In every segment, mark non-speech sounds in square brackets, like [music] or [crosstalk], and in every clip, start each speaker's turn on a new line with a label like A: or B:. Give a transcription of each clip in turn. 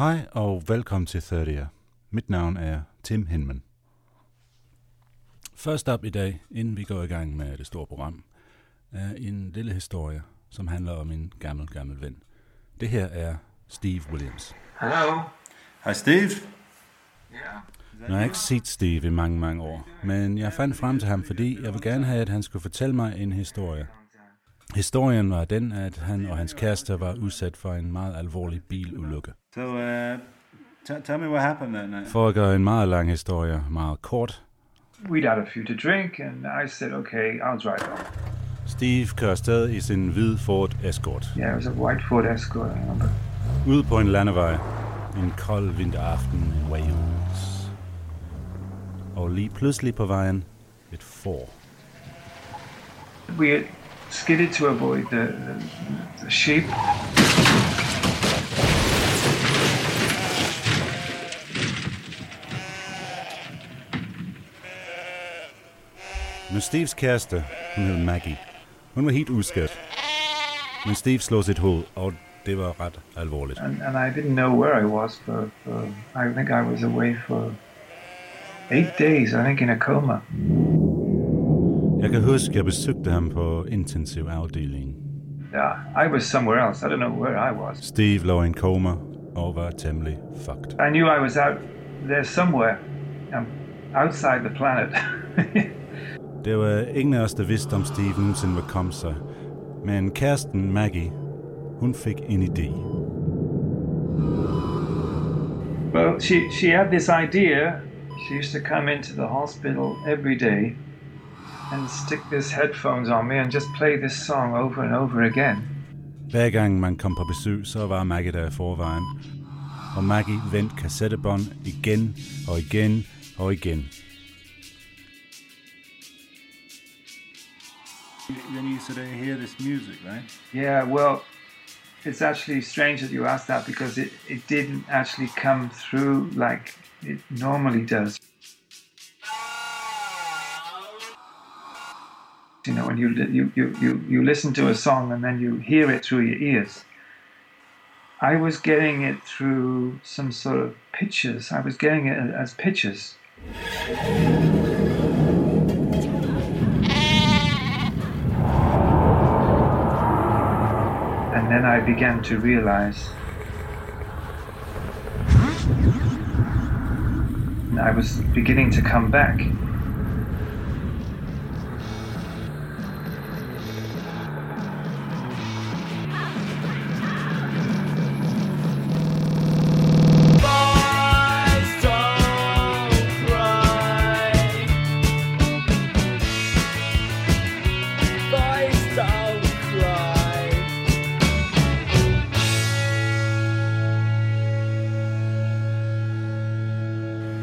A: Hej og velkommen til 30'er. Mit navn er Tim Hinman. Først op i dag, inden vi går i gang med det store program, er en lille historie, som handler om en gammel, gammel ven. Det her er Steve Williams.
B: Hello.
C: Hej Steve.
B: Yeah.
A: Nu har jeg ikke set Steve i mange, mange år, men jeg fandt frem til ham, fordi jeg vil gerne have, at han skulle fortælle mig en historie. Historien var den, at han og hans kæreste var udsat for en meget alvorlig bilulykke.
C: So, uh, t- tell me what happened that night.
A: For at gøre en meget lang historie meget kort,
B: We'd had a few to drink, and I said, okay, I'll drive home.
A: Steve kører stadig i sin hvide Ford Escort.
B: Yeah, it was a white Ford Escort, I remember.
A: Ude på en landevej. En kold vinteraften i Wales. Og lige pludselig på vejen et får.
B: We had skidded to avoid the, the, the sheep.
A: Men Steves kæreste, hun hed Maggie, hun var helt uskadt. Men Steve slog sit hoved, og det var ret alvorligt.
B: And, and I didn't know where I was for, for, I think I was away for eight days, I think in a coma.
A: Jeg kan huske, jeg besøgte ham på intensiv afdeling.
B: Yeah, I was somewhere else. I don't know where I was.
A: Steve lå i en koma og var temmelig fucked.
B: I knew I was out there somewhere, um, outside the planet. [laughs]
A: Der var ingen af os, der vidste, om Steve nogensinde ville komme sig. Men kæresten Maggie, hun fik en idé.
B: Well, she, she had this idea. She used to come into the hospital every day and stick these headphones on me and just play this song over and over again.
A: Hver gang man kom på besøg, så var Maggie der i forvejen. Og Maggie vendte kassettebånd igen og igen og igen.
C: Then you sort of hear this music, right?
B: Yeah, well, it's actually strange that you asked that because it, it didn't actually come through like it normally does. You know, when you, you, you, you, you listen to a song and then you hear it through your ears. I was getting it through some sort of pitches. I was getting it as pitches. And then I began to realize I was beginning to come back.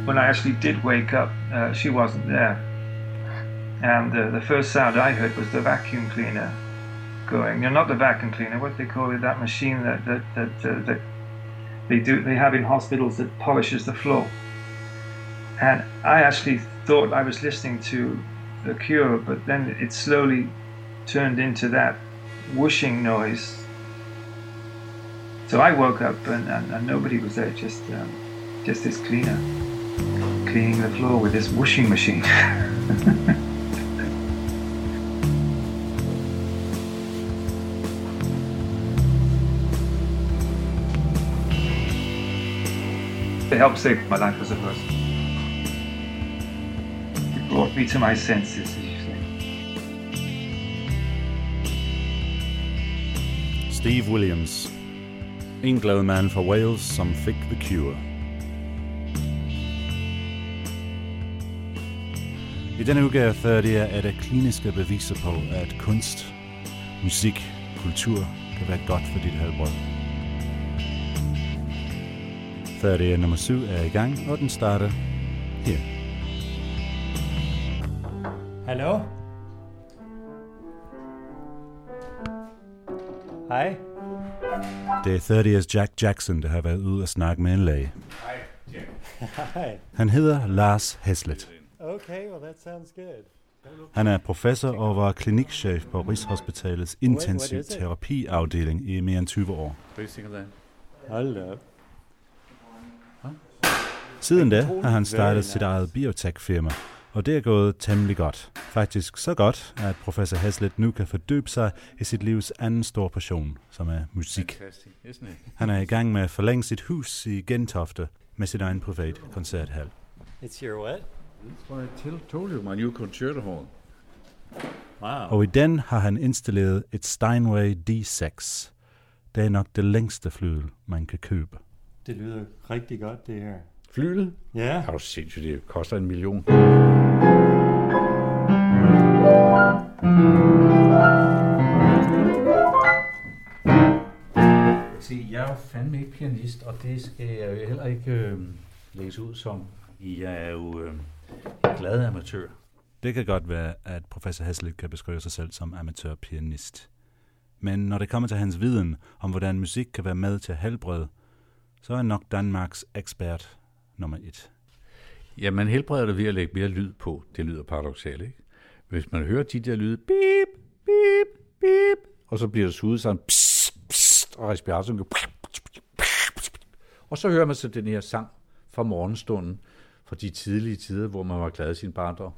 B: When I actually did wake up, uh, she wasn't there. And uh, the first sound I heard was the vacuum cleaner going. No, not the vacuum cleaner. What they call it? That machine that that that, uh, that they do they have in hospitals that polishes the floor. And I actually thought I was listening to The Cure, but then it slowly turned into that whooshing noise. So I woke up and, and, and nobody was there, just um, just this cleaner being the floor with this washing machine. [laughs] it helped save my life, I suppose. It brought me to my senses, as you say.
A: Steve Williams, Engloman for Wales, some think the cure. Denne udgave 30 er der kliniske beviser på, at kunst, musik, kultur kan være godt for dit helbred. 30 nummer 7 er i gang, og den starter her.
D: Hallo? Hej.
A: Det er 30's Jack Jackson, der har været ude og snakke med en læge.
D: Hej. [laughs]
A: Han hedder Lars Heslet.
D: Okay, well that sounds good.
A: Han er professor og var klinikchef på Rigshospitalets intensiv terapiafdeling i mere end 20 år.
D: Hold op.
A: Siden da har han startet sit eget biotech-firma, og det er gået temmelig godt. Faktisk så godt, at professor Haslet nu kan fordybe sig i sit livs anden store passion, som er musik. Han er i gang med at forlænge sit hus i Gentofte med sit egen privat koncerthal.
D: It's your what?
E: That's what I tell, told you, my new concerto hall.
D: Wow.
A: Og i den har han installeret et Steinway D6. Det er nok det længste flyl, man kan købe.
D: Det lyder rigtig godt, det her.
E: Flylet?
D: Ja.
E: Har du sindssygt, det koster en million. Se, jeg er jo fandme ikke pianist, og det skal jeg jo heller ikke øh, læse ud som. Jeg er jo øh, glad amatør.
A: Det kan godt være, at professor Haslet kan beskrive sig selv som amatørpianist. Men når det kommer til hans viden om, hvordan musik kan være med til at helbrede, så er han nok Danmarks ekspert nummer et.
E: Ja, man helbreder det ved at lægge mere lyd på. Det lyder paradoxalt, ikke? Hvis man hører de der lyde, bip, bip, bip, og så bliver der suget sådan, psst, psst, og respiratoren går, og så hører man så den her sang fra morgenstunden, fra de tidlige tider, hvor man var glad i sin barndom.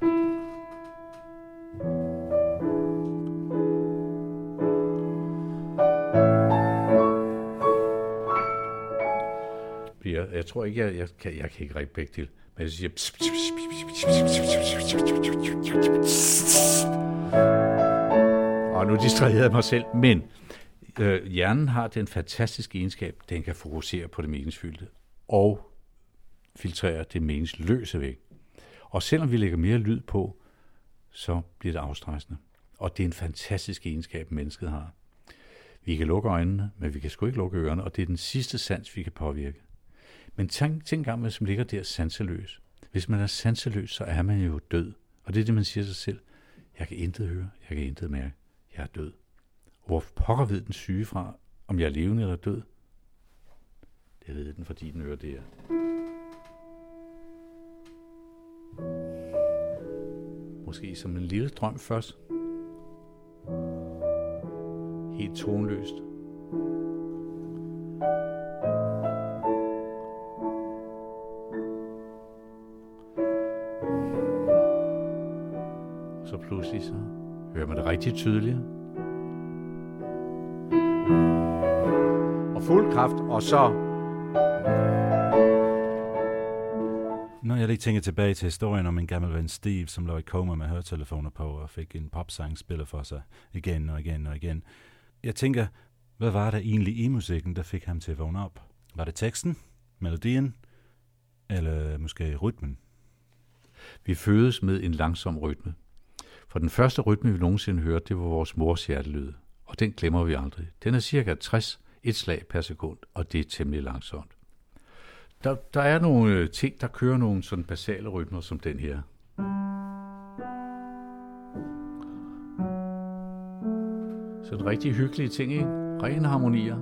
E: Jeg, jeg tror ikke, jeg, jeg, kan, jeg kan ikke række begge til, men jeg siger... Og nu distraherede jeg mig selv, men øh, hjernen har den fantastiske egenskab, den kan fokusere på det meningsfyldte og filtrerer det meningsløse væk. Og selvom vi lægger mere lyd på, så bliver det afstressende. Og det er en fantastisk egenskab, mennesket har. Vi kan lukke øjnene, men vi kan sgu ikke lukke ørerne, og det er den sidste sans, vi kan påvirke. Men tænk, tænk engang, man som ligger der sanseløs. Hvis man er sanseløs, så er man jo død. Og det er det, man siger sig selv. Jeg kan intet høre, jeg kan intet mærke. Jeg er død. Hvor pokker ved den syge fra, om jeg er levende eller død? Det ved den, fordi den hører det her. Måske som en lille drøm først. Helt tonløst. Så pludselig så hører man det rigtig tydeligt. Og fuld kraft, og så
A: Når jeg lige tænker tilbage til historien om en gammel ven Steve, som lå i koma med høretelefoner på og fik en popsang spillet for sig igen og igen og igen. Jeg tænker, hvad var der egentlig i musikken, der fik ham til at vågne op? Var det teksten, melodien, eller måske rytmen?
E: Vi fødes med en langsom rytme. For den første rytme, vi nogensinde hørte, det var vores mors hjertelyd. Og den glemmer vi aldrig. Den er cirka 60 et slag per sekund, og det er temmelig langsomt. Der, der er nogle øh, ting, der kører nogle sådan basale rytmer som den her. Sådan rigtig hyggelige ting, ikke? Rene harmonier,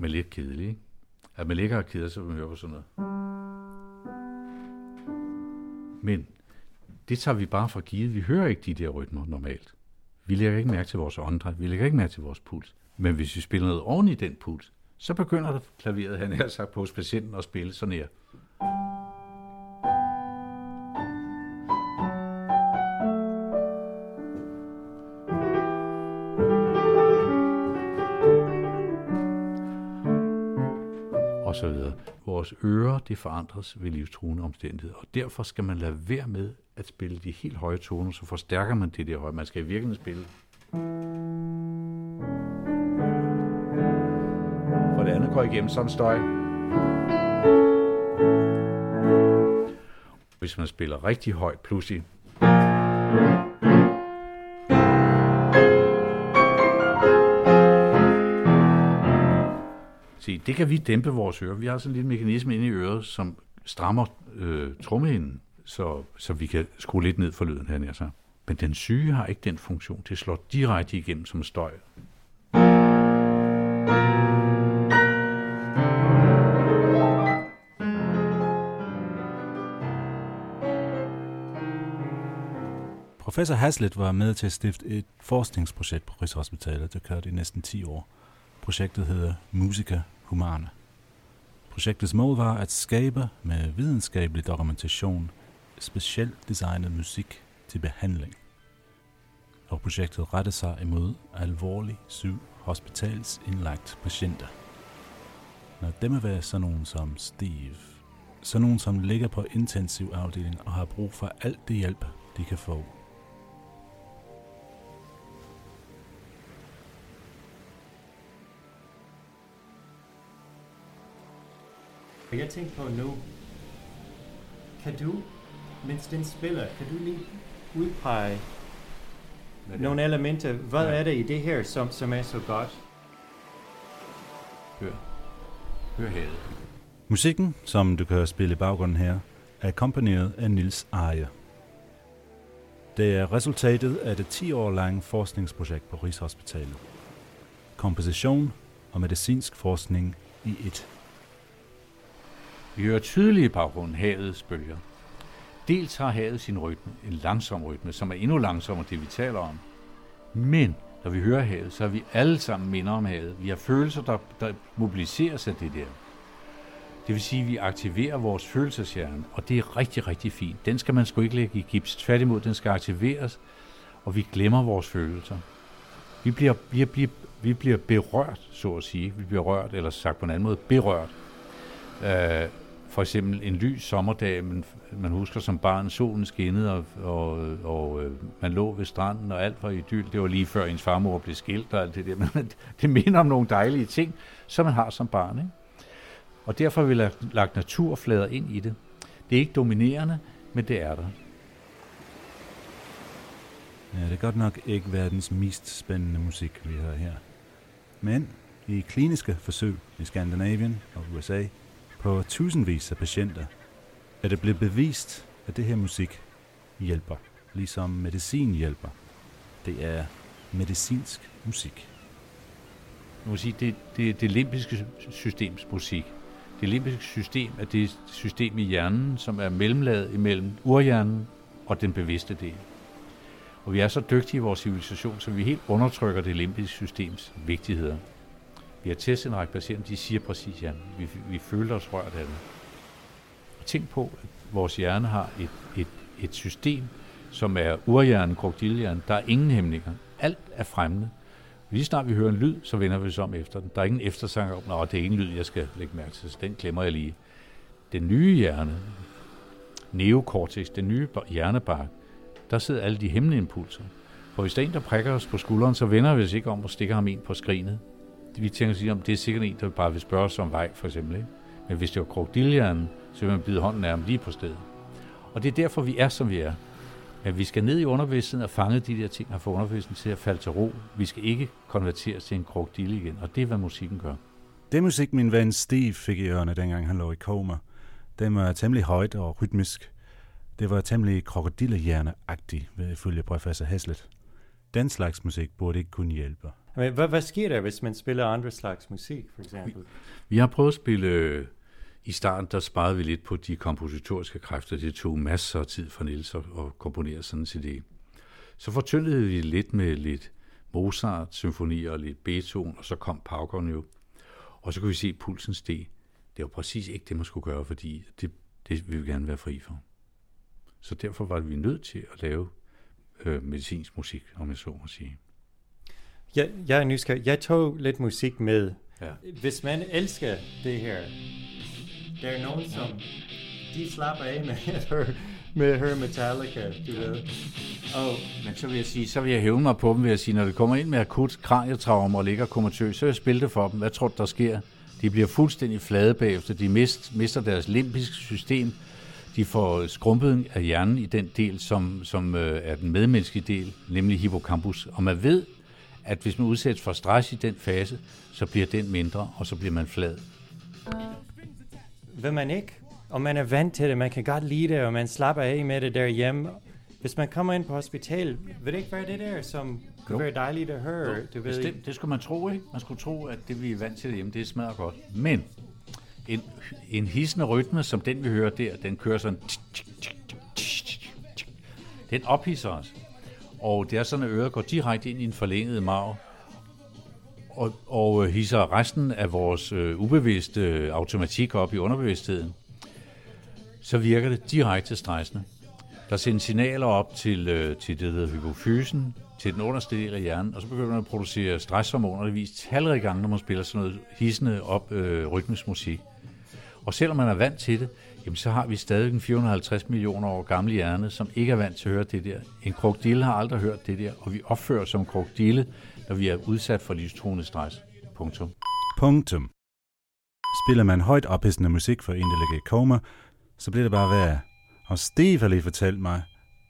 E: men lidt kedelige. ikke? At man ligger og keder sig, man hører på sådan noget. Men det tager vi bare for givet. Vi hører ikke de der rytmer normalt. Vi lægger ikke mærke til vores åndedræt. Vi lægger ikke mærke til vores puls. Men hvis vi spiller noget oven i den puls, så begynder der klaveret, han har sagt på hos patienten, at spille sådan her. Og så videre. Vores ører, det forandres ved livstruende omstændigheder, og derfor skal man lade være med at spille de helt høje toner, så forstærker man det der høje. Man skal i virkeligheden spille. For det andet går igennem sådan støj. Hvis man spiller rigtig højt pludselig, Se, det kan vi dæmpe vores ører. Vi har sådan en lille mekanisme inde i øret, som strammer øh, trommehinden, så, så vi kan skrue lidt ned for lyden her nær Men den syge har ikke den funktion. Det slår direkte igennem som støj.
A: Professor Haslet var med til at stifte et forskningsprojekt på Rigshospitalet, der kørte i næsten 10 år. Projektet hedder Musica Humana. Projektets mål var at skabe med videnskabelig dokumentation specielt designet musik til behandling. Og projektet rettede sig imod alvorlig syg hospitalsindlagt patienter. Når dem være sådan nogen som Steve, sådan nogen som ligger på intensivafdelingen og har brug for alt det hjælp, de kan få
D: Jeg tænker på nu, kan du, mens den spiller, kan du lige udpege nogle elementer? Hvad ja. er det i det her, som, som er så godt?
E: Hør. Hør havet.
A: Musikken, som du kan spille i baggrunden her, er akkompagneret af Nils Arje. Det er resultatet af det 10 år lange forskningsprojekt på Rigshospitalet. Komposition og medicinsk forskning i et.
E: Vi hører tydeligt i baggrunden havets bølger. Dels har havet sin rytme, en langsom rytme, som er endnu langsommere det, vi taler om. Men når vi hører havet, så er vi alle sammen minder om havet. Vi har følelser, der, der mobiliseres af det der. Det vil sige, at vi aktiverer vores følelseshjerne, og det er rigtig, rigtig fint. Den skal man sgu ikke lægge i gips. Tværtimod, den skal aktiveres, og vi glemmer vores følelser. Vi bliver, vi bliver, vi bliver berørt, så at sige. Vi bliver rørt, eller sagt på en anden måde, berørt. Øh, for eksempel en lys sommerdag, men man husker som barn, solen skinnede, og, og, og øh, man lå ved stranden, og alt var idyll. Det var lige før ens farmor blev skilt og alt det der, [laughs] men det minder om nogle dejlige ting, som man har som barn. Ikke? Og derfor har vi lagt, lagt naturflader ind i det. Det er ikke dominerende, men det er der.
A: Ja, det er godt nok ikke verdens mest spændende musik, vi har her. Men i kliniske forsøg i Skandinavien og USA på tusindvis af patienter, er det blevet bevist, at det her musik hjælper, ligesom medicin hjælper. Det er medicinsk musik.
E: Nu må sige, det, det, det limbiske systems musik. Det limbiske system er det system i hjernen, som er mellemlaget imellem urhjernen og den bevidste del. Og vi er så dygtige i vores civilisation, så vi helt undertrykker det limbiske systems vigtigheder. Vi har testet en række patienter, de siger præcis, ja, vi, vi føler os rørt af det. Tænk på, at vores hjerne har et, et, et system, som er urhjernen, krokodilhjernen. Der er ingen hæmninger. Alt er fremmende. Lige snart vi hører en lyd, så vender vi os om efter den. Der er ingen eftersang om, at det er ingen lyd, jeg skal lægge mærke til, så den glemmer jeg lige. Den nye hjerne, neokortex, den nye hjernebark, der sidder alle de hemmelige impulser. For hvis der er en, der prikker os på skulderen, så vender vi os ikke om og stikker ham ind på skrinet vi tænker sig om, det er sikkert en, der bare vil spørge os om vej, for eksempel. Ikke? Men hvis det var krokodilhjernen, så vil man bide hånden af ham lige på stedet. Og det er derfor, vi er, som vi er. Men vi skal ned i underbevidstheden og fange de der ting, og få underbevidstheden til at falde til ro. Vi skal ikke konverteres til en krokodille igen, og det er, hvad musikken gør.
A: Det musik, min ven Steve fik i ørerne, dengang han lå i koma, den var temmelig højt og rytmisk. Det var temmelig krokodillehjerne-agtigt, følge professor Heslet. Den slags musik burde ikke kunne hjælpe.
D: Men hvad, hvad sker der, hvis man spiller andre slags musik, for eksempel? Vi,
E: vi har prøvet at spille... I starten, der sparede vi lidt på de kompositoriske kræfter. Det tog masser af tid for Niels at, at komponere sådan en CD. Så fortyndede vi lidt med lidt Mozart, symfonier og lidt Beethoven, og så kom Paukon jo. Og så kunne vi se pulsen steg. Det var præcis ikke det, man skulle gøre, fordi det, det vil vi gerne være fri for. Så derfor var vi nødt til at lave øh, medicinsk musik, om jeg så må sige.
D: Jeg, jeg er nysgerrig. Jeg tog lidt musik med. Ja. Hvis man elsker det her, der er nogen, som de slapper af med [laughs] at høre, med at høre Metallica, du ved. Og,
E: Men så vil jeg sige, så vil jeg hæve mig på dem ved at sige, når det kommer ind med akut kranietraumer og ligger komatøs, så vil jeg spille det for dem. Hvad tror du, der sker? De bliver fuldstændig flade bagefter. De mist, mister deres limbiske system. De får skrumpet af hjernen i den del, som, som øh, er den medmenneskelige del, nemlig hippocampus. Og man ved, at hvis man udsættes for stress i den fase, så bliver den mindre, og så bliver man flad.
D: vil man ikke? Og man er vant til det, man kan godt lide det, og man slapper af med det derhjemme. Hvis man kommer ind på hospital, vil det ikke være det der, som kunne
E: Jo.
D: være dejligt at høre?
E: Jo,
D: du ved,
E: Bestemt, det skulle man tro, ikke? Man skulle tro, at det vi er vant til derhjemme, det smager godt. Men en, en hissende rytme, som den vi hører der, den kører sådan... Den ophisser os. Og det er sådan, at øret går direkte ind i en forlænget marv, og, og øh, hisser resten af vores øh, ubevidste øh, automatik op i underbevidstheden, så virker det direkte stressende. Der sendes signaler op til, øh, til det, der hedder hypofysen, til den underste del af hjernen, og så begynder man at producere stresshormoner, det viser talrige gange, når man spiller sådan noget hissende op øh, rytmisk musik. Og selvom man er vant til det, jamen så har vi stadig en 450 millioner år gammel hjerne, som ikke er vant til at høre det der. En krokodille har aldrig hørt det der, og vi opfører os som krokodille, når vi er udsat for livstruende stress. Punktum.
A: Punktum. Spiller man højt ophidsende musik for en, der ligger i koma, så bliver det bare værre. Og Steve har lige fortalt mig,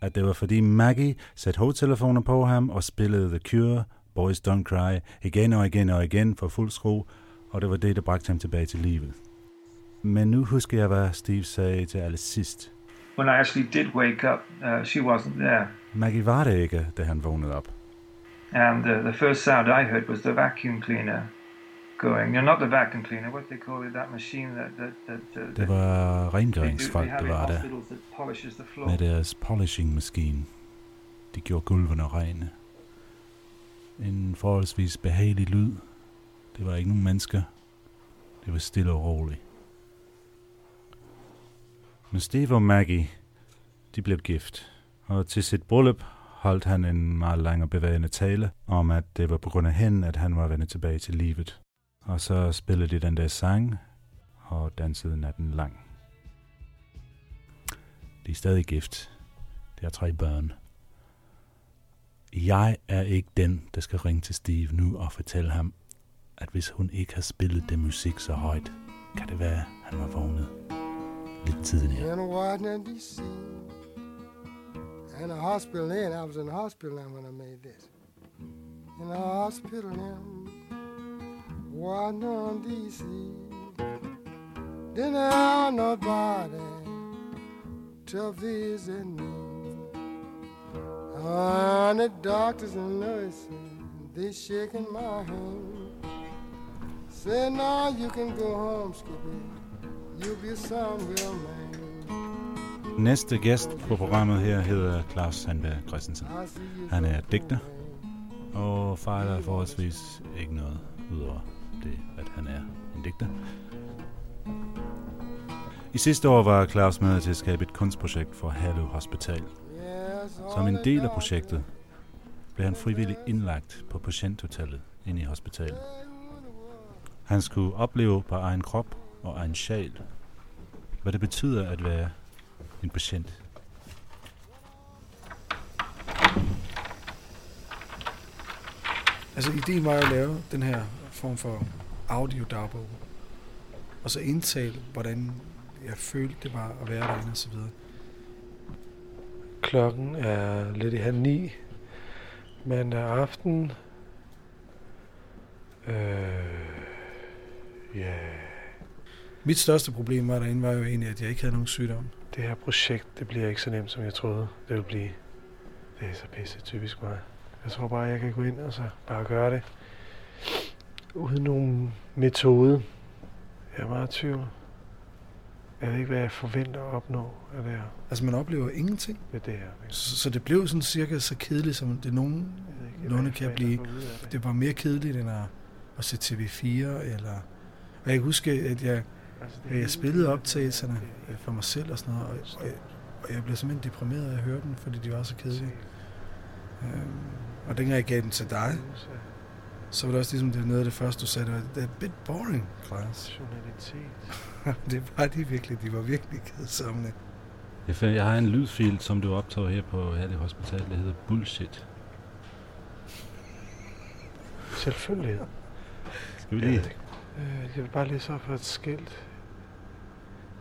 A: at det var fordi Maggie satte hovedtelefoner på ham og spillede The Cure, Boys Don't Cry, igen og igen og igen for fuld skrue, og det var det, der bragte ham tilbage til livet. Men nu husker jeg, hvad Steve sagde til allersidst.
B: When I actually did wake up, uh, she wasn't there.
A: Maggie var det ikke, da han vågnede op.
B: And uh, the first sound I heard was the vacuum cleaner going. You're not the vacuum cleaner, what they call it, that machine that... that, that uh,
A: Det var rengøringsfolk, der var der.
B: that the
A: med deres polishing-maskine. De gjorde gulvene rene. En forholdsvis behagelig lyd. Det var ikke nogen mennesker. Det var stille og roligt. Men Steve og Maggie, de blev gift. Og til sit bryllup holdt han en meget lang og bevægende tale om, at det var på grund af hende, at han var vendt tilbage til livet. Og så spillede de den der sang og dansede natten lang. De er stadig gift. De har tre børn. Jeg er ikke den, der skal ringe til Steve nu og fortælle ham, at hvis hun ikke har spillet det musik så højt, kan det være, at han var vågnet
F: in a hospital in. I was in the hospital then when I made this. In a hospital in Washington, D.C. Didn't have nobody to visit me. And the doctors and nurses, they shaking my hand. Said, now you can go home, Skippy.
A: Næste gæst på programmet her hedder Claus Sandberg Christensen. Han er digter og fejler forholdsvis ikke noget, udover det, at han er en digter. I sidste år var Claus med til at skabe et kunstprojekt for Hallo Hospital. Som en del af projektet blev han frivilligt indlagt på patienthotellet inde i hospitalet. Han skulle opleve på egen krop og egen sjæl, hvad det betyder at være en patient.
G: Altså, ideen var at lave den her form for audiodagbog. Og så indtale, hvordan jeg følte, det var at være derinde og så videre.
H: Klokken er lidt i halv ni mandag aften. Øh, ja,
G: Mit største problem var derinde, var jo egentlig, at jeg ikke havde nogen sygdom.
H: det her projekt, det bliver ikke så nemt, som jeg troede, det ville blive. Det er så pisse typisk mig. Jeg tror bare, jeg kan gå ind og så bare gøre det. Uden nogen metode. Jeg er meget i tvivl. Jeg ved ikke, hvad jeg forventer at opnå af det her.
G: Altså, man oplever ingenting.
H: Ved det her.
G: Så, så det blev sådan cirka så kedeligt, som det nogen
H: jeg
G: kan blive-
H: det.
G: Var mere kedeligt end at, at se TV4, eller... Og jeg kan huske, at jeg, jeg
H: hele-
G: spillede optagelserne for mig selv og sådan noget, og, og, jeg, og jeg blev simpelthen deprimeret af at høre dem, fordi de var så kedelige. Øhm, og dengang jeg gav den til dig, så var det også ligesom det er noget af det første, du sagde, det var, er a bit boring.
H: Journalitet. [laughs]
G: det var de virkelig, de var virkelig kedsomme.
A: Jeg, find, jeg har en lydfil, som du optager her på Herlev Hospital, der hedder Bullshit.
H: Selvfølgelig.
A: Skal vi lige?
H: Øh, jeg vil bare læse op for et skilt.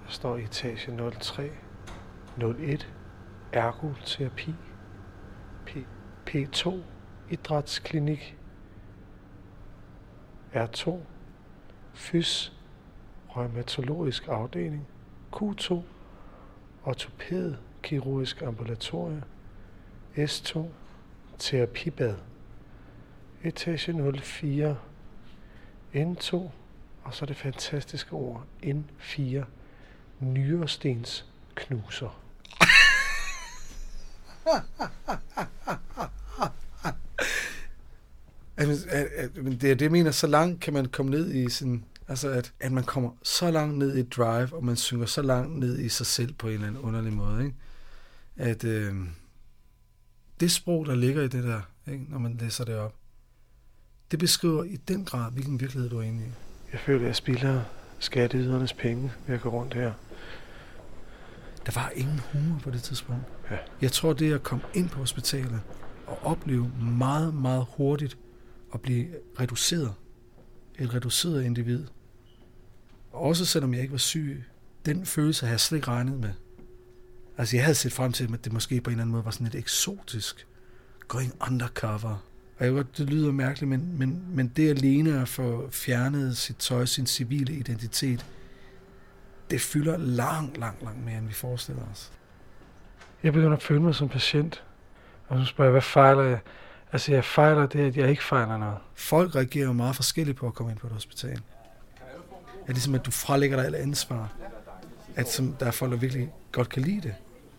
H: Står i etage 03 01 ergoterapi. P, P2 idrætsklinik. R2 fys rheumatologisk afdeling. Q2 ortopæd kirurgisk ambulatorie. S2 terapibad. Etage 04 N2 og så det fantastiske ord N4 nyrestens knuser.
G: Altså, [laughs] at, at, men det er det, jeg mener, så langt kan man komme ned i sin... Altså, at, at man kommer så langt ned i et drive, og man synker så langt ned i sig selv på en eller anden underlig måde, ikke? At øh, det sprog, der ligger i det der, ikke? når man læser det op, det beskriver i den grad, hvilken virkelighed du er inde i.
H: Jeg føler, jeg spilder skatteydernes penge ved at gå rundt her.
G: Der var ingen humor på det tidspunkt.
H: Ja.
G: Jeg tror, det at komme ind på hospitalet og opleve meget, meget hurtigt at blive reduceret. Et reduceret individ. Også selvom jeg ikke var syg. Den følelse har jeg slet ikke regnet med. Altså, jeg havde set frem til, at det måske på en eller anden måde var sådan lidt eksotisk. Going undercover. Og jeg ved godt, det lyder mærkeligt, men, men, men det alene at få fjernet sit tøj, sin civile identitet, det fylder langt, langt, langt mere, end vi forestiller os.
H: Jeg begynder at føle mig som patient. Og så spørger jeg, hvad fejler jeg? Altså, jeg fejler det, at jeg ikke fejler noget.
G: Folk reagerer jo meget forskelligt på at komme ind på et hospital. Er det ligesom, at du frelægger dig alt ansvar. At som, der er folk, der virkelig godt kan lide det.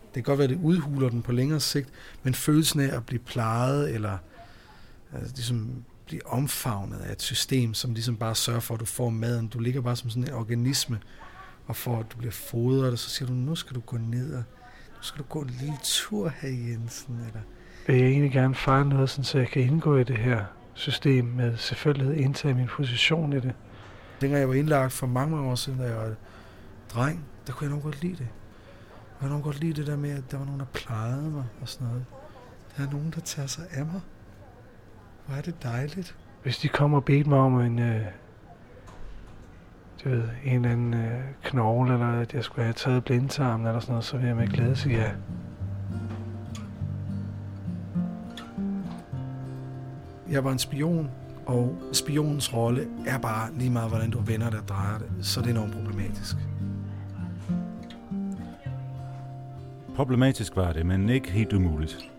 G: Det kan godt være, at det udhuler den på længere sigt, men følelsen af at blive plejet, eller altså, ligesom blive omfavnet af et system, som ligesom bare sørger for, at du får maden. Du ligger bare som sådan en organisme, og for at du bliver fodret, og så siger du, nu skal du gå ned, og nu skal du gå en lille tur her, Jensen, eller
H: Vil jeg egentlig gerne fejle noget, sådan, så jeg kan indgå i det her system med selvfølgelighed indtage min position i det.
G: Dengang jeg var indlagt for mange, mange år siden, da jeg var dreng, der kunne jeg nok godt lide det. Jeg kunne nok godt lide det der med, at der var nogen, der plejede mig og sådan noget. Der er nogen, der tager sig af mig. Hvor er det dejligt.
H: Hvis de kommer og bedte mig om en, øh, du ved, en eller anden øh, knogle, eller at jeg skulle have taget blindtarmen eller sådan noget, så vil jeg med glæde sige ja.
G: Jeg var en spion, og spionens rolle er bare lige meget, hvordan du vender det og drejer det. Så det er enormt problematisk.
A: Problematisk var det, men ikke helt umuligt.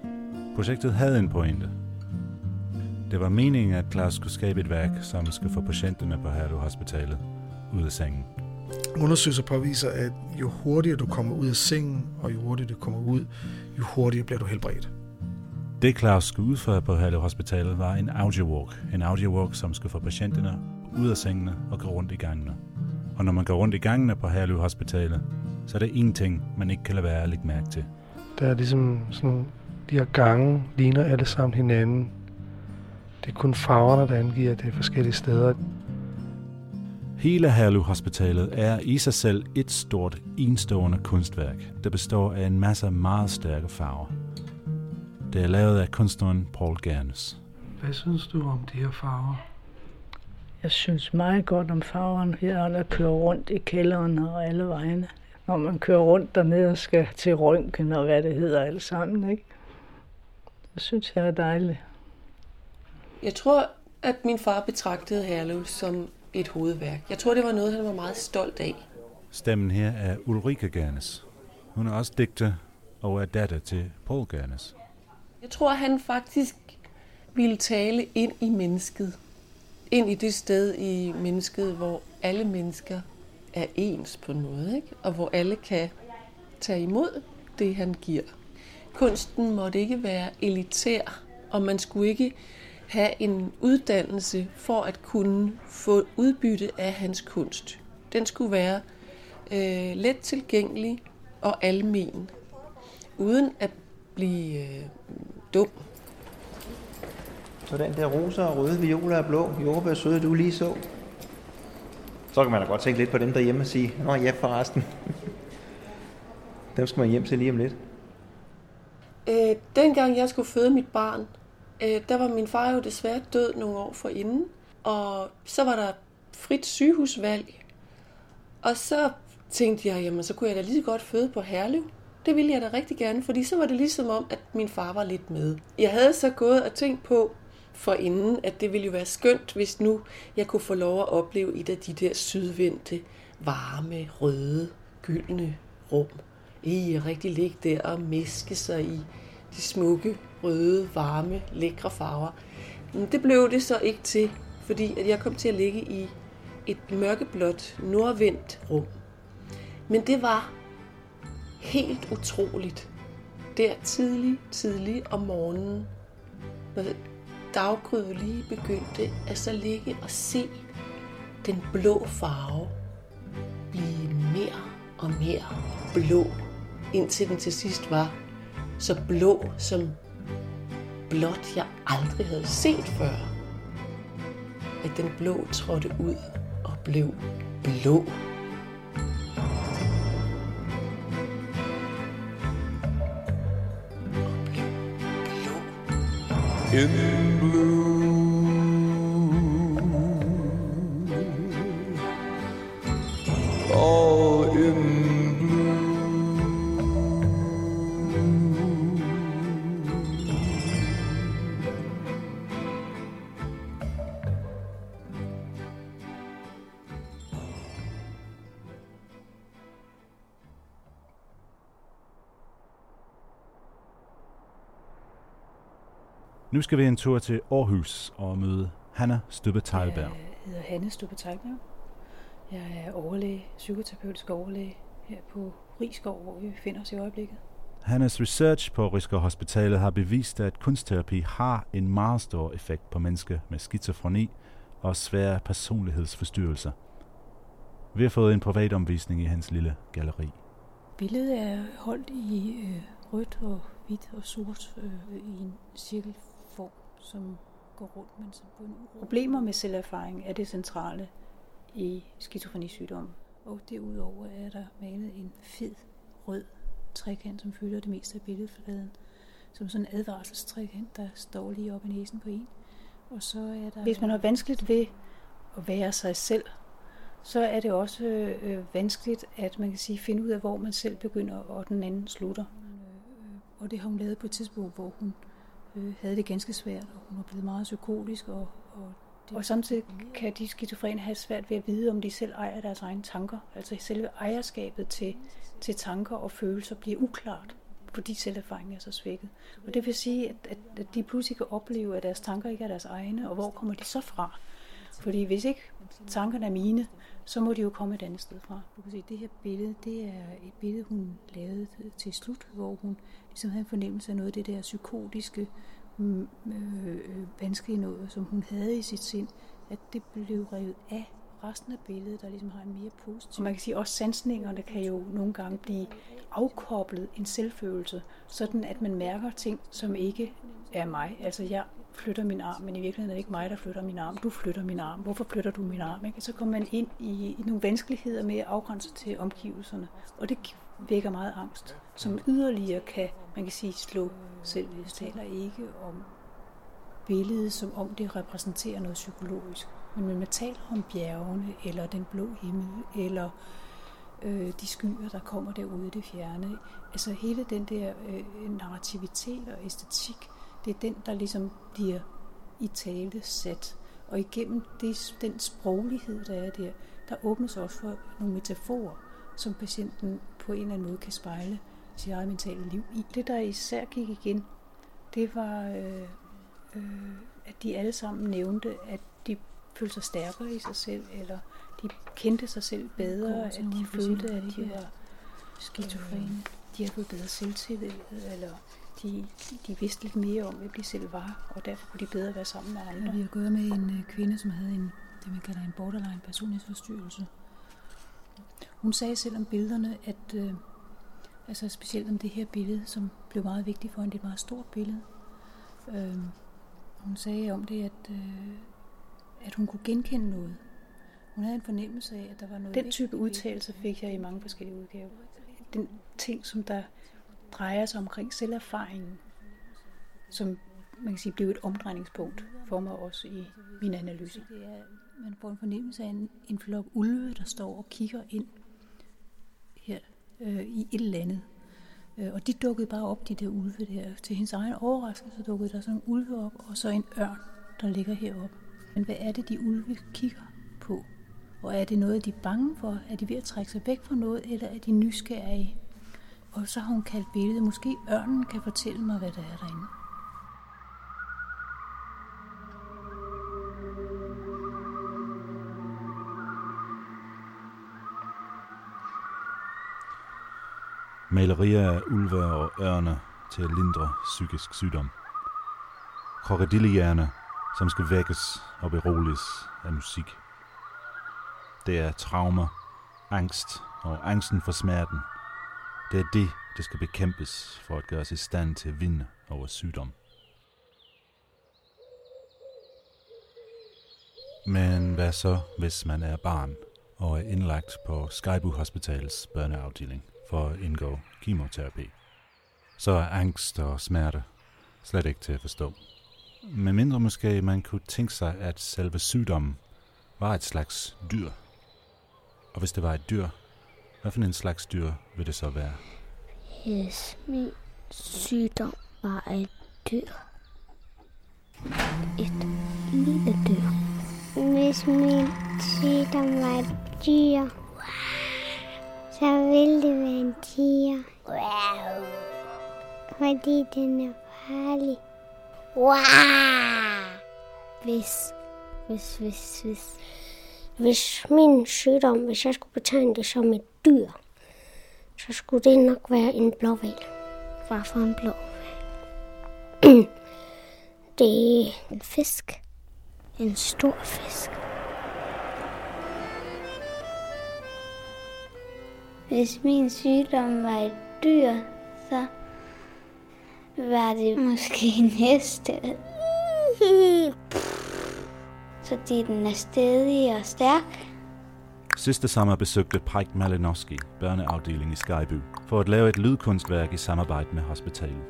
A: Projektet havde en pointe. Det var meningen, at Klaus skulle skabe et værk, som skulle få patienterne på Herlev Hospitalet ud af sengen.
G: Undersøgelser påviser, at jo hurtigere du kommer ud af sengen, og jo hurtigere du kommer ud, jo hurtigere bliver du helbredt.
A: Det Klaus skulle udføre på Herlev Hospitalet var en audiowalk. En audiowalk, som skulle få patienterne ud af sengene og gå rundt i gangene. Og når man går rundt i gangene på Herlev Hospitalet, så er der en ting, man ikke kan lade være at lægge mærke til.
H: Der er ligesom sådan, de her gange ligner alle sammen hinanden. Det er kun farverne, der angiver, det forskellige steder.
A: Hele Herlev Hospitalet er i sig selv et stort, enstående kunstværk, der består af en masse meget stærke farver. Det er lavet af kunstneren Paul Gernes.
H: Hvad synes du om de her farver?
I: Jeg synes meget godt om farverne her, der kører rundt i kælderen og alle vegne. Når man kører rundt dernede og skal til røntgen og hvad det hedder alle sammen, ikke? Det synes jeg er dejligt.
J: Jeg tror, at min far betragtede Herlev som et hovedværk. Jeg tror, det var noget, han var meget stolt af.
A: Stemmen her er Ulrike Gernes. Hun er også digter og er datter til Paul Gernes.
J: Jeg tror, han faktisk ville tale ind i mennesket. Ind i det sted i mennesket, hvor alle mennesker er ens på en måde, ikke? og hvor alle kan tage imod det, han giver. Kunsten måtte ikke være elitær, og man skulle ikke have en uddannelse for at kunne få udbytte af hans kunst. Den skulle være øh, let tilgængelig og almen, uden at blive øh, dum.
K: Så den der rosa og røde, violer og blå, jordbær søde, du lige så. Så kan man da godt tænke lidt på dem derhjemme og sige, Nå ja, forresten. [laughs] dem skal man hjem til lige om lidt.
J: Øh, dengang jeg skulle føde mit barn, øh, der var min far jo desværre død nogle år forinden. Og så var der frit sygehusvalg. Og så tænkte jeg, jamen så kunne jeg da lige så godt føde på Herlev. Det ville jeg da rigtig gerne, fordi så var det ligesom om, at min far var lidt med. Jeg havde så gået og tænkt på for inden, at det ville jo være skønt, hvis nu jeg kunne få lov at opleve et af de der sydvendte, varme, røde, gyldne rum. I rigtig ligge der og meske sig i de smukke, røde, varme, lækre farver. Men det blev det så ikke til, fordi at jeg kom til at ligge i et mørkeblåt, nordvendt rum. Men det var helt utroligt. Der tidlig, tidlig om morgenen, når daggryet lige begyndte, at så ligge og se den blå farve blive mere og mere blå, indtil den til sidst var så blå som blot jeg aldrig havde set før. At den blå trådte ud og blev blå.
L: in
A: Nu skal vi en tur til Aarhus og møde Hanna Stubbe Teilberg.
M: Jeg hedder Hanne Stubbe Teilberg. Jeg er overlæge, psykoterapeutisk overlæge her på Rigskov, hvor vi befinder os i øjeblikket.
A: Hannes research på Rigsgaard Hospitalet har bevist, at kunstterapi har en meget stor effekt på mennesker med skizofreni og svære personlighedsforstyrrelser. Vi har fået en privat omvisning i hans lille galleri.
M: Billedet er holdt i øh, rødt og hvidt og sort øh, i en cirkelform, som går rundt, men som på en uro. Problemer med selverfaring er det centrale i skizofrenisygdom. Og derudover er der malet en fed rød trekant, som fylder det meste af billedfladen. Som sådan en advarselstrekant, der står lige op i næsen på en. Og så er der... Hvis man har vanskeligt ved at være sig selv, så er det også øh, vanskeligt at man kan sige finde ud af, hvor man selv begynder og den anden slutter. Øh, og det har hun lavet på et tidspunkt, hvor hun øh, havde det ganske svært, og hun var blevet meget psykotisk. Og, og, det, og samtidig kan de skizofrene have svært ved at vide, om de selv ejer deres egne tanker. Altså selve ejerskabet til, til tanker og følelser bliver uklart, fordi selverfaringen er så svækket. Og det vil sige, at, at, at de pludselig kan opleve, at deres tanker ikke er deres egne, og hvor kommer de så fra? Fordi hvis ikke tankerne er mine, så må de jo komme et andet sted fra. Du kan se, det her billede, det er et billede, hun lavede til slut, hvor hun ligesom havde en fornemmelse af noget af det der psykotiske, mm, øh, øh, vanskelige noget, som hun havde i sit sind, at det blev revet af resten af billedet, der ligesom har en mere positiv. Og man kan sige, at også sansningerne kan jo nogle gange blive afkoblet en selvfølelse, sådan at man mærker ting, som ikke er mig. Altså jeg flytter min arm, men i virkeligheden er det ikke mig, der flytter min arm. Du flytter min arm. Hvorfor flytter du min arm? Ikke? Så kommer man ind i, i nogle vanskeligheder med at afgrænse til omgivelserne. Og det vækker meget angst, som yderligere kan, man kan sige, slå selv. Vi taler ikke om billedet, som om det repræsenterer noget psykologisk. Men man taler om bjergene, eller den blå himmel, eller øh, de skyer, der kommer derude i det fjerne. Altså hele den der øh, narrativitet og æstetik, det er den, der ligesom bliver i tale sat. Og igennem det, den sproglighed, der er der, der åbnes også for nogle metaforer, som patienten på en eller anden måde kan spejle sit eget mentale liv i. Det, der især gik igen, det var, øh, øh, at de alle sammen nævnte, at de følte sig stærkere i sig selv, eller de kendte sig selv bedre, at de følte, at de var skizofrene. De havde fået bedre selvtillid, eller de, de vidste lidt mere om, hvem de selv var, og derfor kunne de bedre være sammen med andre. Vi har gået med en øh, kvinde, som havde en, det man kalder en borderline personlighedsforstyrrelse. Hun sagde selv om billederne, at øh, altså specielt om det her billede, som blev meget vigtigt for hende, det er et meget stort billede, øh, Hun sagde om det, at, øh, at hun kunne genkende noget. Hun havde en fornemmelse af, at der var noget... Den type udtalelse fik jeg i mange forskellige udgaver. Den ting, som der drejer sig omkring selverfaringen, som man kan sige, blev et omdrejningspunkt for mig også i min analyse. Det er, man får en fornemmelse af en, en flok ulve, der står og kigger ind her øh, i et eller andet. Øh, og de dukkede bare op, de der ulve der. Til hendes egen overraskelse dukkede der sådan en ulve op, og så en ørn, der ligger heroppe. Men hvad er det, de ulve kigger på? Og er det noget, de er bange for? Er de ved at trække sig væk fra noget, eller er de nysgerrige? Og så har hun kaldt billedet, måske ørnen kan fortælle mig, hvad der er derinde.
A: Malerier af ulve og ørne til at lindre psykisk sygdom. Krokodillehjerne, som skal vækkes og beroliges af musik. Det er traumer, angst og angsten for smerten. Det er det, der skal bekæmpes for at gøre os i stand til at vinde over sygdom. Men hvad så, hvis man er barn og er indlagt på Skybu Hospitals børneafdeling for at indgå kemoterapi? Så er angst og smerte slet ikke til at forstå. Men mindre måske man kunne tænke sig, at selve sygdommen var et slags dyr. Og hvis det var et dyr, hvad for en slags dyr vil det så være?
N: Yes, min sygdom var et dyr. Et lille dyr. Hvis min sygdom var et dyr, så ville det være en tiger. Fordi den er farlig. Hvis, hvis, hvis, hvis, hvis min sygdom, hvis jeg skulle betegne det som et dyr, så skulle det nok være en blåval. Hvad for en blåval? [clears throat] det er en fisk. En stor fisk. Hvis min sygdom var et dyr, så var det måske en heste. [clears throat] Fordi den er stedig og stærk.
A: Sidste sommer besøgte Pike Malinowski børneafdelingen i Skyby for at lave et lydkunstværk i samarbejde med hospitalet. [laughs]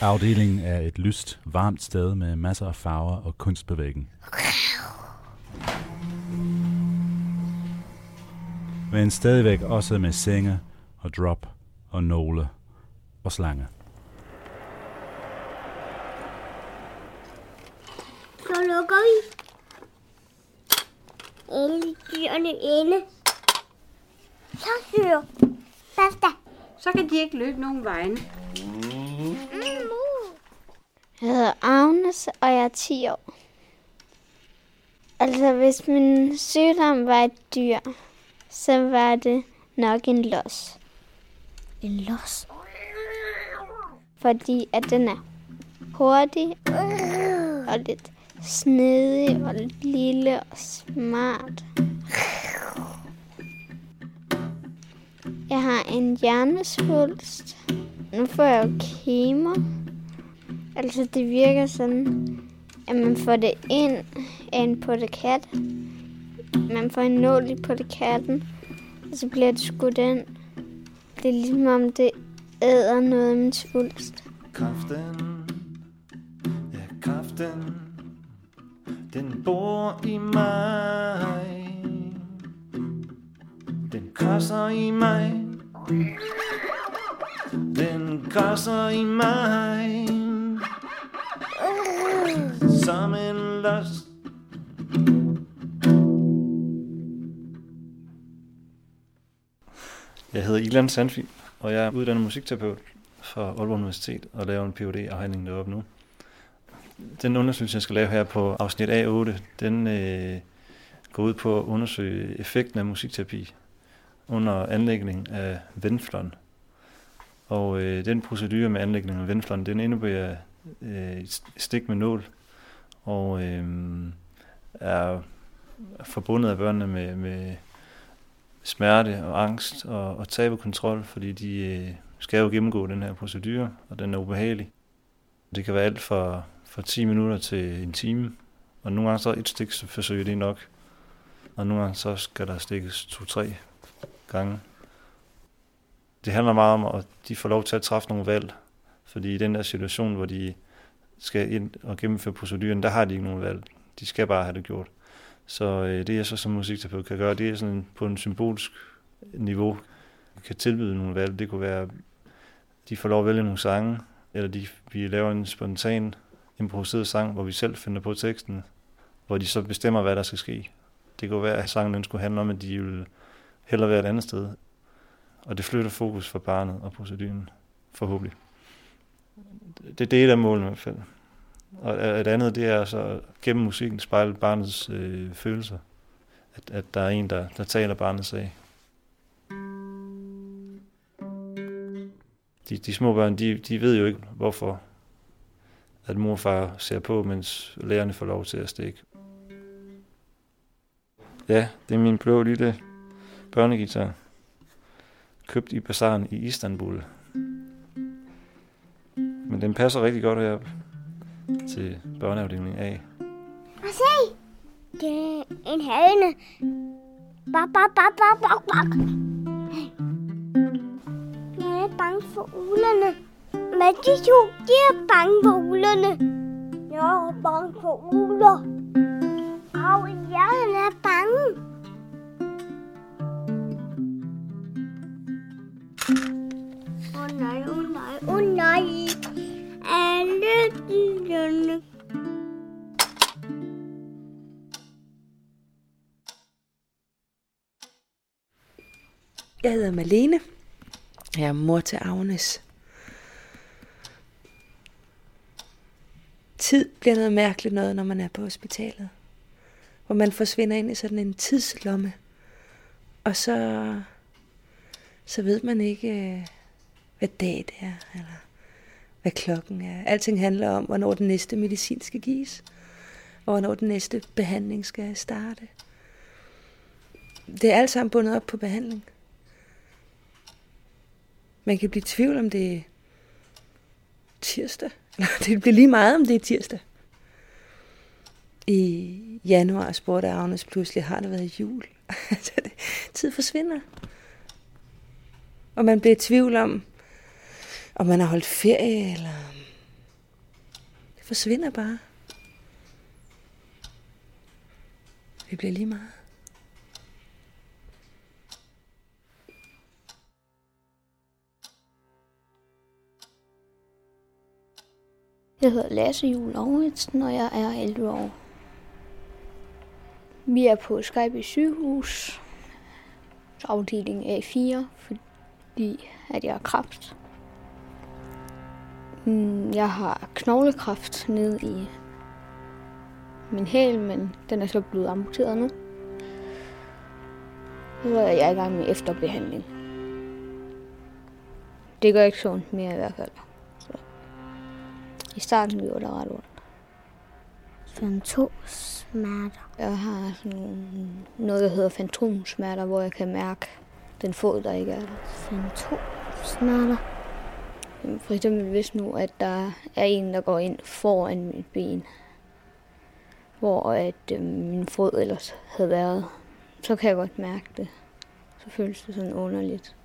A: Afdelingen er et lyst, varmt sted med masser af farver og kunst på væggen. Men stadigvæk også med senge og drop og nåle og slange.
N: Så lukker vi. Alle dyrene inde. Så syr. Basta.
O: Så kan de ikke løbe nogen vejen.
N: Jeg hedder Agnes, og jeg er 10 år. Altså, hvis min sygdom var et dyr, så var det nok en los. En los? Fordi at den er hurtig og lidt snedig og lidt lille og smart. Jeg har en hjernesvulst. Nu får jeg jo kemo. Altså, det virker sådan, at man får det ind af en pottekat. Man får en nål i pottekatten, og så bliver det skudt ind. Det er ligesom om, det æder noget af min svulst.
P: Kraften, ja kraften, den bor i mig. Den krasser i mig. Den krasser i mig. Som en last.
Q: Jeg hedder Ilan Sandfi, og jeg er uddannet musikterapeut fra Aalborg Universitet og laver en phd afhandling deroppe nu. Den undersøgelse, jeg skal lave her på afsnit A8, den øh, går ud på at undersøge effekten af musikterapi under anlægning af venflon. Og øh, den procedure med anlægning af venflon, den indebærer øh, et stik med nål, og øh, er forbundet af børnene med, med smerte og angst og, og tabekontrol, fordi de øh, skal jo gennemgå den her procedure, og den er ubehagelig. Det kan være alt fra, fra 10 minutter til en time. Og nogle gange så et stik så forsøger det nok. Og nogle gange så skal der stikkes to-tre gange. Det handler meget om, at de får lov til at træffe nogle valg. Fordi i den der situation, hvor de skal ind og gennemføre proceduren, der har de ikke nogen valg. De skal bare have det gjort. Så øh, det jeg så som musikterapeut kan gøre, det er sådan på en symbolsk niveau, kan tilbyde nogle valg. Det kunne være, de får lov at vælge nogle sange, eller de, vi laver en spontan improviseret sang, hvor vi selv finder på teksten, hvor de så bestemmer, hvad der skal ske. Det kunne være, at sangen den skulle handle om, at de ville hellere være et andet sted. Og det flytter fokus fra barnet og proceduren, forhåbentlig. Det, det er et af målene i hvert fald. Og et andet, det er så gennem musikken spejle barnets øh, følelser. At, at der er en, der, der taler barnets sag. De, de små børn, de, de ved jo ikke, hvorfor at mor og far ser på, mens lærerne får lov til at stikke. Ja, det er min blå lille børnegitar. Købt i bazaren i Istanbul. Men den passer rigtig godt her til børneafdelingen A.
R: Og se! Det er en høne. Bak, bak, bak, bak, bak, bak. Jeg er bange for ulerne. Men de to, de er bange for uglerne. Jeg er bange for uler. Og jeg er bange. Åh oh, nej, åh oh, nej, åh oh, nej. Alle dyrene.
S: Jeg hedder Malene. Jeg er mor til Agnes. Tid bliver noget mærkeligt noget, når man er på hospitalet. Hvor man forsvinder ind i sådan en tidslomme. Og så, så ved man ikke, øh, hvad dag det er, eller hvad klokken er. Alting handler om, hvornår den næste medicin skal gives, og hvornår den næste behandling skal starte. Det er alt sammen bundet op på behandling. Man kan blive i tvivl om det er tirsdag. [laughs] Det bliver lige meget, om det er tirsdag. I januar spurgte Agnes pludselig, har det været jul? [laughs] Tid forsvinder. Og man bliver i tvivl om, om man har holdt ferie, eller... Det forsvinder bare. Det bliver lige meget.
R: Jeg hedder Lasse Jul Lauritsen, og jeg er 11 år. Vi er på Skype sygehus, afdeling A4, fordi at jeg har kræft. Mm, Jeg har knoglekræft nede i min hæl, men den er så blevet amputeret nu. Så er jeg i gang med efterbehandling. Det gør ikke så mere i hvert fald. I starten gjorde det ret ondt.
N: Fantomsmerter.
R: Jeg har sådan noget, der hedder fantomsmerter, hvor jeg kan mærke den fod, der ikke er der.
N: Fantomsmerter?
R: For eksempel hvis nu, at der er en, der går ind foran mit ben, hvor at øh, min fod ellers havde været, så kan jeg godt mærke det. Så føles det sådan underligt.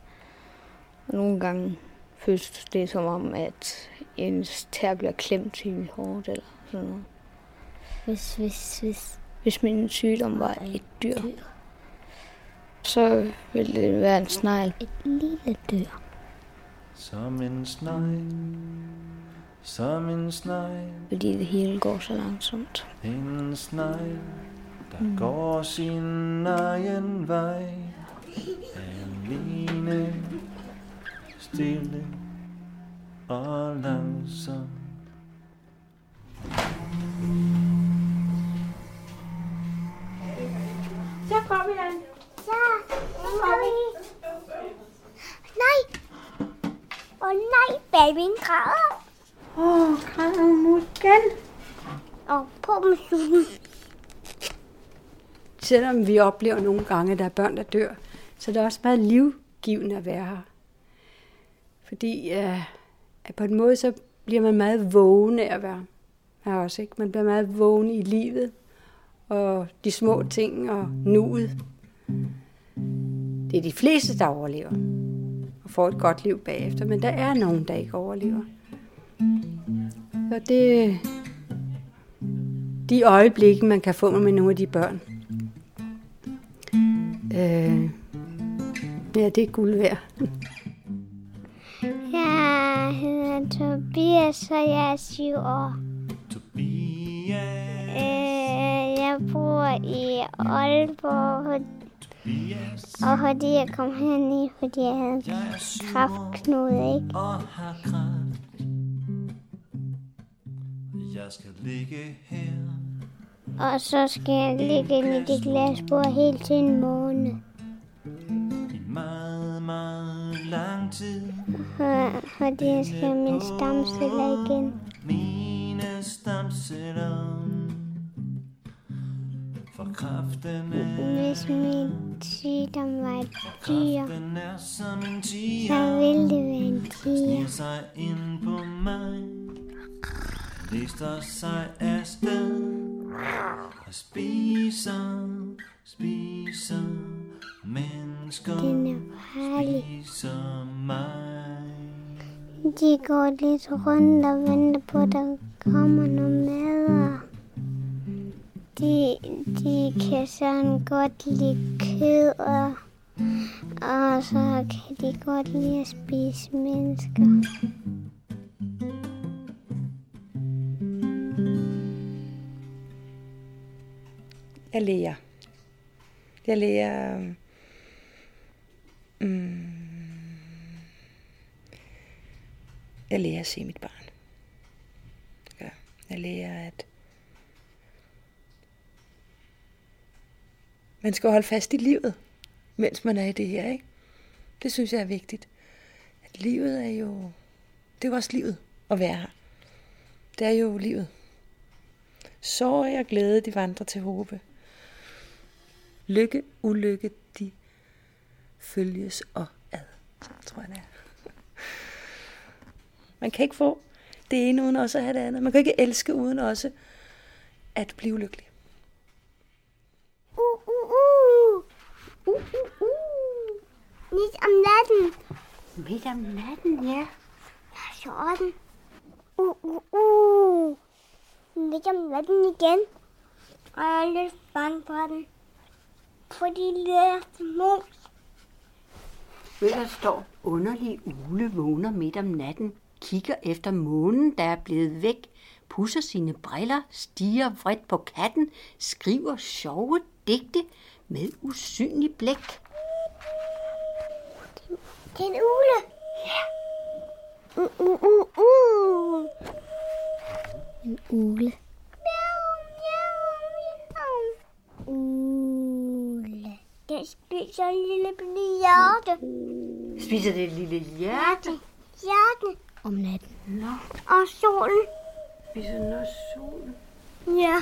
R: Og nogle gange føles det som om, at ens tær bliver klemt helt hårdt eller sådan noget.
N: Hvis, hvis, hvis.
R: Hvis min sygdom var et dyr, så ville det være en snegl.
N: Et lille dyr.
P: Som en snegl, som en snegl,
R: Fordi det hele går så langsomt.
P: en snegl, der
R: Mm.
P: går sin egen vej. Alene, stille og langsom.
R: Så vi den.
N: Ja, nu er vi. Nej. Åh oh, nej, babyen græder.
R: Åh, oh, græder hun nu igen?
N: Og på med.
T: Selvom vi oplever nogle gange, at der er børn, der dør, så er det også meget livgivende at være her. Fordi uh, at på en måde, så bliver man meget vågen af at være her også. Ikke? Man bliver meget vågen i livet, og de små ting og nuet. Det er de fleste, der overlever og får et godt liv bagefter, men der er nogen, der ikke overlever. Så det de øjeblikke, man kan få med nogle af de børn. Øh, ja, det er guld værd.
N: Jeg hedder Tobias, og jeg er syv år.
P: Tobias.
N: Øh, jeg bor i Aalborg, og fordi jeg kom herned, fordi jeg havde kraftknude, ikke?
P: Og har kraft. Jeg skal ligge her.
N: Og så skal jeg ligge inde i det glasbord helt til en måned.
P: I meget, meget lang tid.
N: Fordi jeg skal mine stamceller igen.
P: Mine stamceller. For kraften er,
N: Hvis min sygdom var et dyr,
P: er tiger.
N: så ville det være en tiger.
P: sig ind på mig. Lister sig afsted. Og spiser, spiser mennesker.
N: Den er.
P: Spiser mig.
N: De går lidt rundt og venter på, at der kommer noget mad. De, de kan sådan godt lide kød, og, og så kan de godt lide at spise mennesker.
S: Jeg lærer. Jeg lærer... Mm, jeg lærer at se mit barn. Ja, jeg lærer, at man skal holde fast i livet, mens man er i det her, ikke? Det synes jeg er vigtigt. At livet er jo... Det er jo også livet at være her. Det er jo livet. Sorg og glæde, de vandrer til håbe. Lykke, ulykke, følges og ad, tror jeg det er. Man kan ikke få det ene uden også at have det andet. Man kan ikke elske uden også at blive lykkelig.
N: Uh, uh, uh. Uh, uh, uh. Midt om natten. Midt om natten, ja. Jeg er 14. Uh, uh, uh. Midt om natten igen. Og jeg er lidt bange for den. Fordi det er mus.
U: Ved der står, underlig ule vågner midt om natten, kigger efter månen, der er blevet væk, pusser sine briller, stiger vredt på katten, skriver sjove digte med usynlig blæk.
N: Det er en ule. Ja. Uh, uh, uh, uh. En ule. Miau, miau, miau. Ule. Den spiser en lille bitte hjerte.
U: Spiser det et lille hjerte?
N: Hjerte. Om natten.
U: Nå.
N: Og solen.
U: Spiser den også solen?
N: Ja.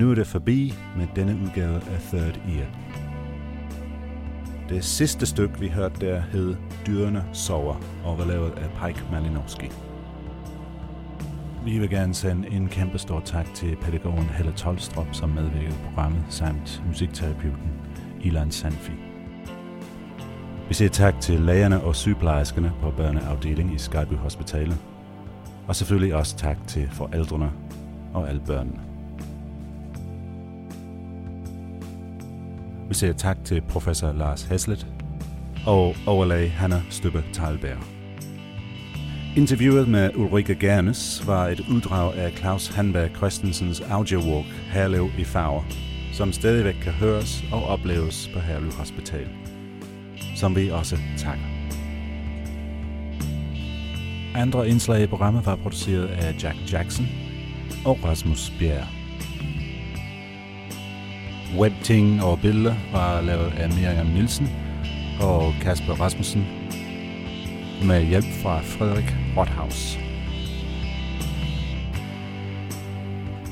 A: Nu er det forbi med denne udgave af Third Ear. Det sidste stykke, vi hørte der, hed Dyrene sover og var lavet af Pike Malinowski. Vi vil gerne sende en kæmpe stor tak til pædagogen Helle Tolstrup, som medvirkede i programmet, samt musikterapeuten Ilan Sanfi. Vi siger tak til lægerne og sygeplejerskerne på børneafdelingen i Skyby Hospitalet. Og selvfølgelig også tak til forældrene og alle børnene. Vi siger tak til professor Lars Haslet og overlæge Hanna Støbe Talberg. Interviewet med Ulrike Gernes var et uddrag af Claus Hanberg Christensens audiowalk Herlev i farver, som stadigvæk kan høres og opleves på Herlev Hospital, som vi også takker. Andre indslag i programmet var produceret af Jack Jackson og Rasmus Bjerg. Webting og billeder var lavet af Miriam Nielsen og Kasper Rasmussen med hjælp fra Frederik Rothaus.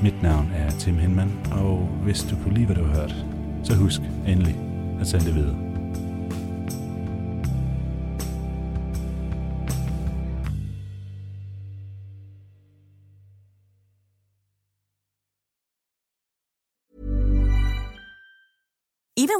A: Mit navn er Tim Hinman, og hvis du kunne lide, hvad du har hørt, så husk endelig at sende det videre.